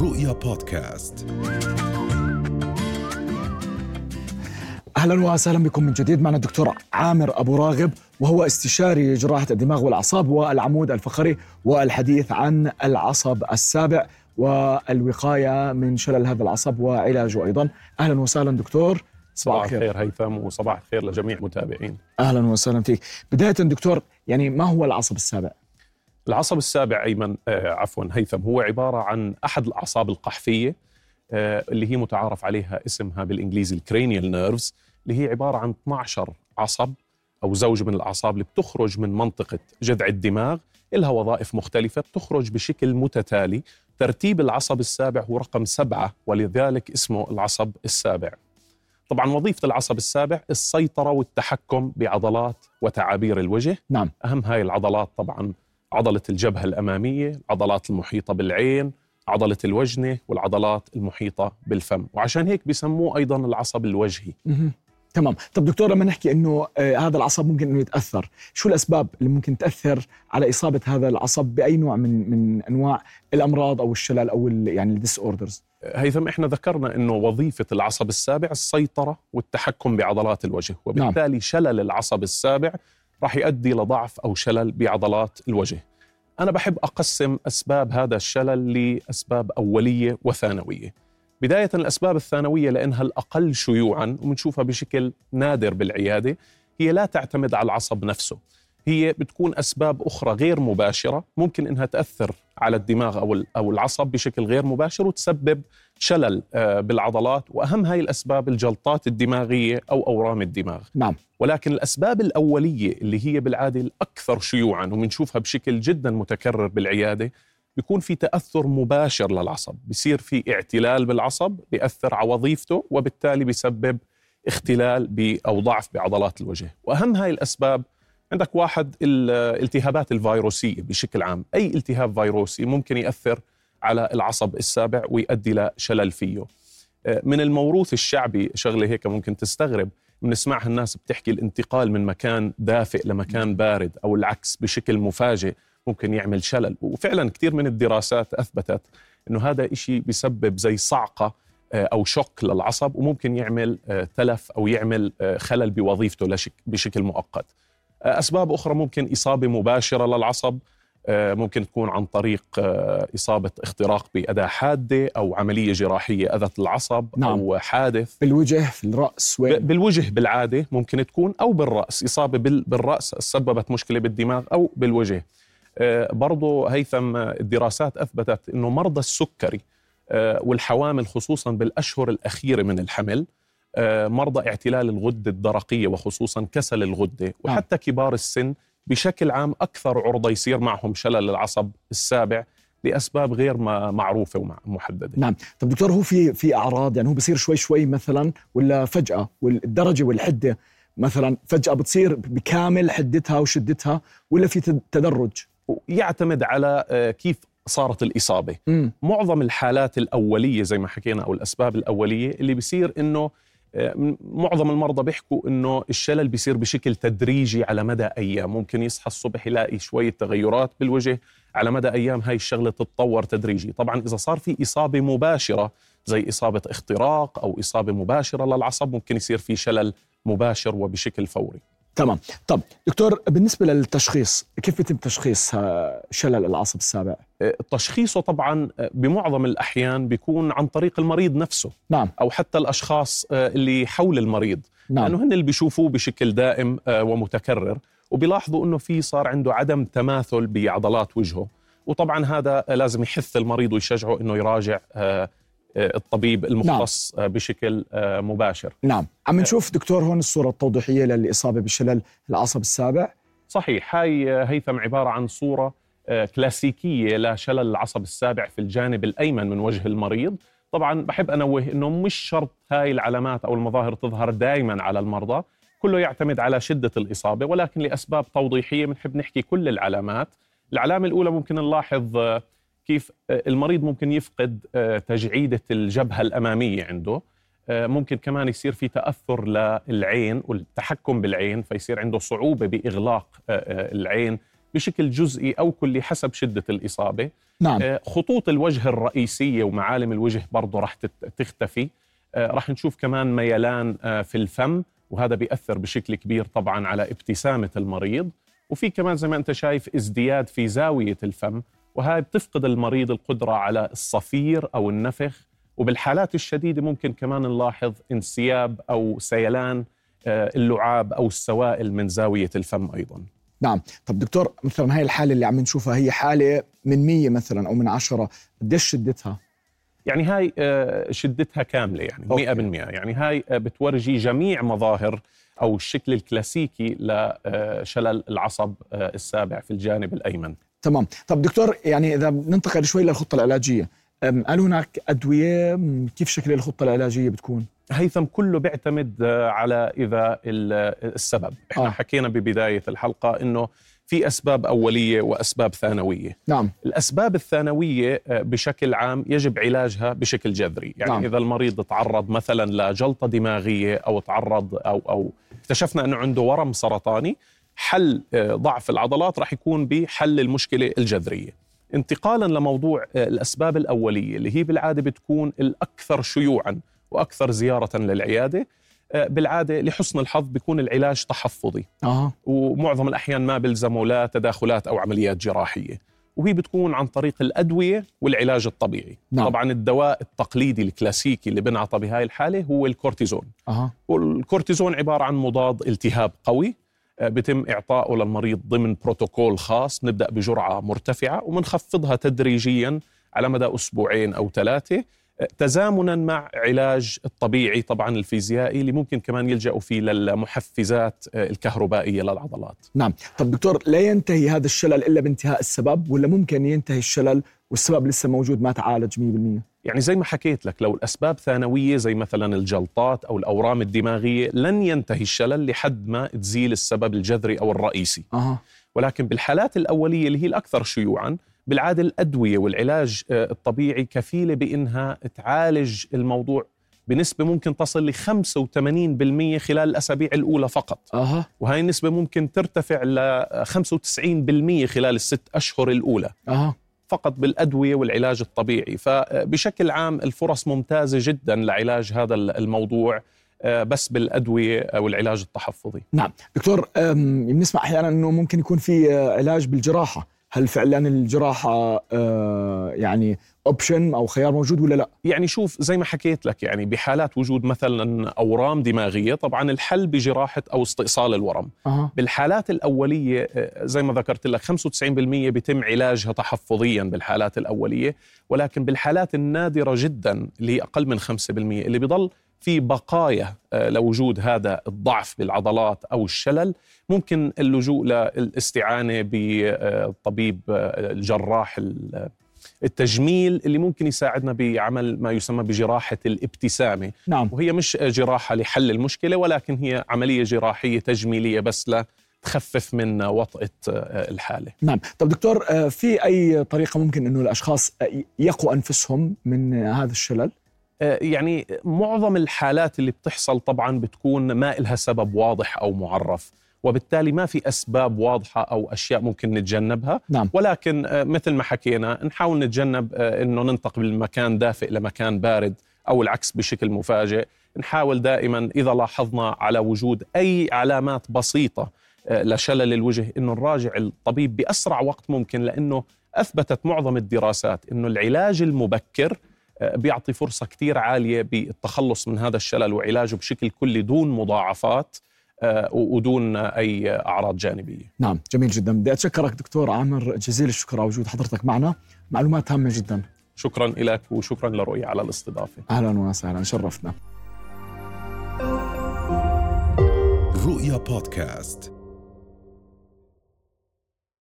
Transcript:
رؤيا بودكاست. أهلا وسهلا بكم من جديد. معنا الدكتور عامر أبو راغب وهو استشاري جراحة الدماغ والأعصاب والعمود الفقري والحديث عن العصب السابع والوقاية من شلل هذا العصب وعلاجه أيضا. أهلا وسهلا دكتور. صباح الخير. هيثم وصباح الخير لجميع المتابعين أهلا وسهلا فيك. بداية دكتور يعني ما هو العصب السابع؟ العصب السابع أيمن آه عفوا هيثم هو عبارة عن أحد الأعصاب القحفية آه اللي هي متعارف عليها اسمها بالإنجليزي ال cranial nerves اللي هي عبارة عن 12 عصب أو زوج من الأعصاب اللي بتخرج من منطقة جذع الدماغ لها وظائف مختلفة بتخرج بشكل متتالي. ترتيب العصب السابع هو رقم سبعة ولذلك اسمه العصب السابع. طبعا وظيفة العصب السابع السيطرة والتحكم بعضلات وتعابير الوجه. نعم. أهم هاي العضلات طبعا عضلة الجبهة الأمامية العضلات المحيطة بالعين عضلة الوجنة والعضلات المحيطة بالفم. وعشان هيك بسموه أيضا العصب الوجهي. تمام. طب دكتور لما نحكي إنه آه هذا العصب ممكن إنه يتأثر. شو الأسباب اللي ممكن تأثر على إصابة هذا العصب بأي نوع من من أنواع الأمراض أو الشلل أو يعني ال disorders هيثم إحنا ذكرنا إنه وظيفة العصب السابع السيطرة والتحكم بعضلات الوجه. وبالتالي نعم. شلل العصب السابع راح يؤدي لضعف أو شلل بعضلات الوجه. أنا بحب أقسم أسباب هذا الشلل لأسباب أولية وثانوية. بداية الأسباب الثانوية لأنها الأقل شيوعا وبنشوفها بشكل نادر بالعيادة هي لا تعتمد على العصب نفسه. هي بتكون أسباب أخرى غير مباشرة ممكن إنها تأثر على الدماغ أو أو العصب بشكل غير مباشر وتسبب شلل بالعضلات وأهم هاي الأسباب الجلطات الدماغية أو أورام الدماغ. نعم. ولكن الأسباب الأولية اللي هي بالعادة الأكثر شيوعا وبنشوفها بشكل جدا متكرر بالعيادة بيكون في تأثر مباشر للعصب بصير في اعتلال بالعصب بيأثر على وظيفته وبالتالي بيسبب اختلال أو ضعف بعضلات الوجه. وأهم هاي الأسباب عندك واحد الالتهابات الفيروسية بشكل عام. أي التهاب فيروسي ممكن يأثر على العصب السابع ويؤدي لشلل فيه. من الموروث الشعبي شغلة هيك ممكن تستغرب بنسمعها الناس بتحكي الانتقال من مكان دافئ لمكان بارد أو العكس بشكل مفاجئ ممكن يعمل شلل. وفعلا كثير من الدراسات أثبتت إنه هذا إشي بيسبب زي صعقة أو شوك للعصب وممكن يعمل تلف أو يعمل خلل بوظيفته بشكل مؤقت. أسباب أخرى ممكن إصابة مباشرة للعصب ممكن تكون عن طريق إصابة اختراق بأداة حادة أو عملية جراحية أذت العصب نعم. أو حادث بالوجه في الرأس وين؟ بالوجه بالعادة ممكن تكون أو بالرأس إصابة بالرأس سببت مشكلة بالدماغ أو بالوجه برضو هيثم الدراسات أثبتت أنه مرضى السكري والحوامل خصوصا بالأشهر الأخيرة من الحمل مرضى اعتلال الغدة الدرقية وخصوصا كسل الغدة وحتى كبار السن بشكل عام أكثر عرضة يصير معهم شلل العصب السابع لأسباب غير معروفة ومحددة نعم. طب دكتور هو في في أعراض يعني هو بصير شوي شوي مثلا ولا فجأة؟ والدرجة والحدة مثلا فجأة بتصير بكامل حدتها وشدتها ولا في تدرج؟ يعتمد على كيف صارت الإصابة. م. معظم الحالات الأولية زي ما حكينا أو الأسباب الأولية اللي بيصير إنه معظم المرضى بيحكوا إنه الشلل بيصير بشكل تدريجي على مدى أيام. ممكن يصحى الصبح يلاقي شوية تغيرات بالوجه على مدى أيام هاي الشغلة تتطور تدريجي. طبعا إذا صار في إصابة مباشرة زي إصابة اختراق أو إصابة مباشرة للعصب ممكن يصير في شلل مباشر وبشكل فوري. تمام. طب دكتور بالنسبة للتشخيص كيف يتم تشخيص شلل العصب السابع؟ تشخيصه طبعا بمعظم الأحيان بيكون عن طريق المريض نفسه. نعم. أو حتى الأشخاص اللي حول المريض. نعم. لأنه هن اللي بيشوفوه بشكل دائم ومتكرر. وبيلاحظوا أنه في صار عنده عدم تماثل بعضلات وجهه. وطبعا هذا لازم يحث المريض ويشجعه أنه يراجع الطبيب المختص نعم. بشكل مباشر. نعم. عم نشوف دكتور هون الصورة التوضيحية للإصابة بشلل العصب السابع. صحيح. هاي هيثم عبارة عن صورة كلاسيكية لشلل العصب السابع في الجانب الأيمن من وجه المريض. طبعا بحب أنوه أنه مش شرط هاي العلامات أو المظاهر تظهر دائما على المرضى. كله يعتمد على شدة الإصابة ولكن لأسباب توضيحية بنحب نحكي كل العلامات. العلامة الأولى ممكن نلاحظ كيف المريض ممكن يفقد تجعيدة الجبهة الأمامية عنده. ممكن كمان يصير في تأثر للعين والتحكم بالعين فيصير عنده صعوبة بإغلاق العين بشكل جزئي أو كلي حسب شدة الإصابة. نعم. آه، خطوط الوجه الرئيسية ومعالم الوجه برضه راح تختفي. آه، راح نشوف كمان ميلان آه، في الفم وهذا بيأثر بشكل كبير طبعا على ابتسامة المريض. وفي كمان زي ما أنت شايف ازدياد في زاوية الفم. وهاي بتفقد المريض القدرة على الصفير أو النفخ وبالحالات الشديدة ممكن كمان نلاحظ انسياب أو سيلان آه، اللعاب أو السوائل من زاوية الفم أيضا. نعم. طب دكتور مثلا هاي الحالة اللي عم نشوفها هي حالة من مية مثلا أو من عشرة قديش شدتها؟ يعني هاي آه، شدتها كاملة يعني okay. 100% يعني هاي آه، بتورجي جميع مظاهر أو الشكل الكلاسيكي لشلل العصب السابع في الجانب الأيمن. تمام طب دكتور يعني إذا ننتقل شوي للخطة العلاجية أم، هل هناك أم، كيف شكل الخطة العلاجية بتكون هيثم كله بيعتمد آه، على إذا ال- السبب إحنا آه. آه. حكينا ببداية الحلقة إنه في أسباب أولية وأسباب ثانوية نعم الأسباب الثانوية آه، بشكل عام يجب علاجها بشكل جذري يعني نعم. إذا المريض تعرض مثلا لجلطة دماغية أو تعرض أو, أو اكتشفنا أنه عنده ورم سرطاني حل آه، ضعف العضلات راح يكون بحل المشكلة الجذرية. انتقالا لموضوع آه، الأسباب الأولية اللي هي بالعادة بتكون الأكثر شيوعا وأكثر زيارة للعيادة. آه، بالعادة لحسن الحظ بيكون العلاج تحفظي. أها. ومعظم الأحيان ما بيلزموا لا تداخلات أو عمليات جراحية. وهي بتكون عن طريق الأدوية والعلاج الطبيعي. نعم. طبعا الدواء التقليدي الكلاسيكي اللي بنعطى بهاي الحالة هو الكورتيزون. أها. والكورتيزون عبارة عن مضاد التهاب قوي. آه، بتم إعطائه للمريض ضمن بروتوكول خاص. نبدأ بجرعة مرتفعة ومنخفضها تدريجيا على مدى أسبوعين أو ثلاثة. آه، تزامنا مع علاج الطبيعي طبعا الفيزيائي اللي ممكن كمان يلجأوا فيه للمحفزات آه، الكهربائية للعضلات. نعم. طب دكتور لا ينتهي هذا الشلل إلا بانتهاء السبب ولا ممكن ينتهي الشلل والسبب لسه موجود ما تعالج 100% يعني زي ما حكيت لك لو الأسباب ثانوية زي مثلا الجلطات أو الأورام الدماغية لن ينتهي الشلل لحد ما تزيل السبب الجذري أو الرئيسي. أها. ولكن بالحالات الأولية اللي هي الأكثر شيوعا بالعادة الأدوية والعلاج آه، الطبيعي كفيلة بإنها تعالج الموضوع بنسبة ممكن تصل ل 85% خلال الأسابيع الأولى فقط. أها. وهي النسبة ممكن ترتفع ل 95% خلال الست أشهر الأولى. أها. فقط بالأدوية والعلاج الطبيعي. فبشكل عام الفرص ممتازة جدا لعلاج هذا الموضوع آه، بس بالأدوية والعلاج التحفظي. نعم. دكتور بنسمع أحيانا أنه ممكن يكون في آه، علاج بالجراحة. هل فعلا الجراحة آه، يعني option أو خيار موجود ولا لا؟ يعني شوف زي ما حكيت لك يعني بحالات وجود مثلا أورام دماغية طبعا الحل بجراحة أو استئصال الورم أها بالحالات الأولية آه، زي ما ذكرت لك 95% بيتم علاجها تحفظيا بالحالات الأولية ولكن بالحالات النادرة جدا اللي هي أقل من 5% اللي بيضل في بقايا آه، لوجود هذا الضعف بالعضلات أو الشلل ممكن اللجوء للاستعانة بالطبيب آه، الجراح ال- التجميل اللي ممكن يساعدنا بعمل ما يسمى بجراحة الابتسامة. نعم. وهي مش جراحة لحل المشكلة ولكن هي عملية جراحية تجميلية بس لتخفف من وطأة آه، الحالة. نعم. طب دكتور في أي طريقة ممكن إنه الأشخاص آه، يقوا أنفسهم من هذا الشلل؟ آه، يعني معظم الحالات اللي بتحصل طبعا بتكون ما إلها سبب واضح أو معرف وبالتالي ما في أسباب واضحة أو أشياء ممكن نتجنبها. نعم. ولكن آه، مثل ما حكينا نحاول نتجنب آه، إنه ننتقل من مكان دافئ لمكان بارد أو العكس بشكل مفاجئ. نحاول دائما إذا لاحظنا على وجود أي علامات بسيطة آه، لشلل الوجه إنه نراجع الطبيب بأسرع وقت ممكن لأنه أثبتت معظم الدراسات إنه العلاج المبكر بيعطي فرصة كثير عالية بالتخلص من هذا الشلل وعلاجه بشكل كلي دون مضاعفات آه، ودون أي أعراض جانبية. نعم جميل جدا. بدي أتشكرك دكتور عامر جزيل الشكر على وجود حضرتك معنا. معلومات هامة جدا. شكرا لك وشكرا لرؤية على الاستضافة. أهلا وسهلا شرفتنا رؤيا بودكاست.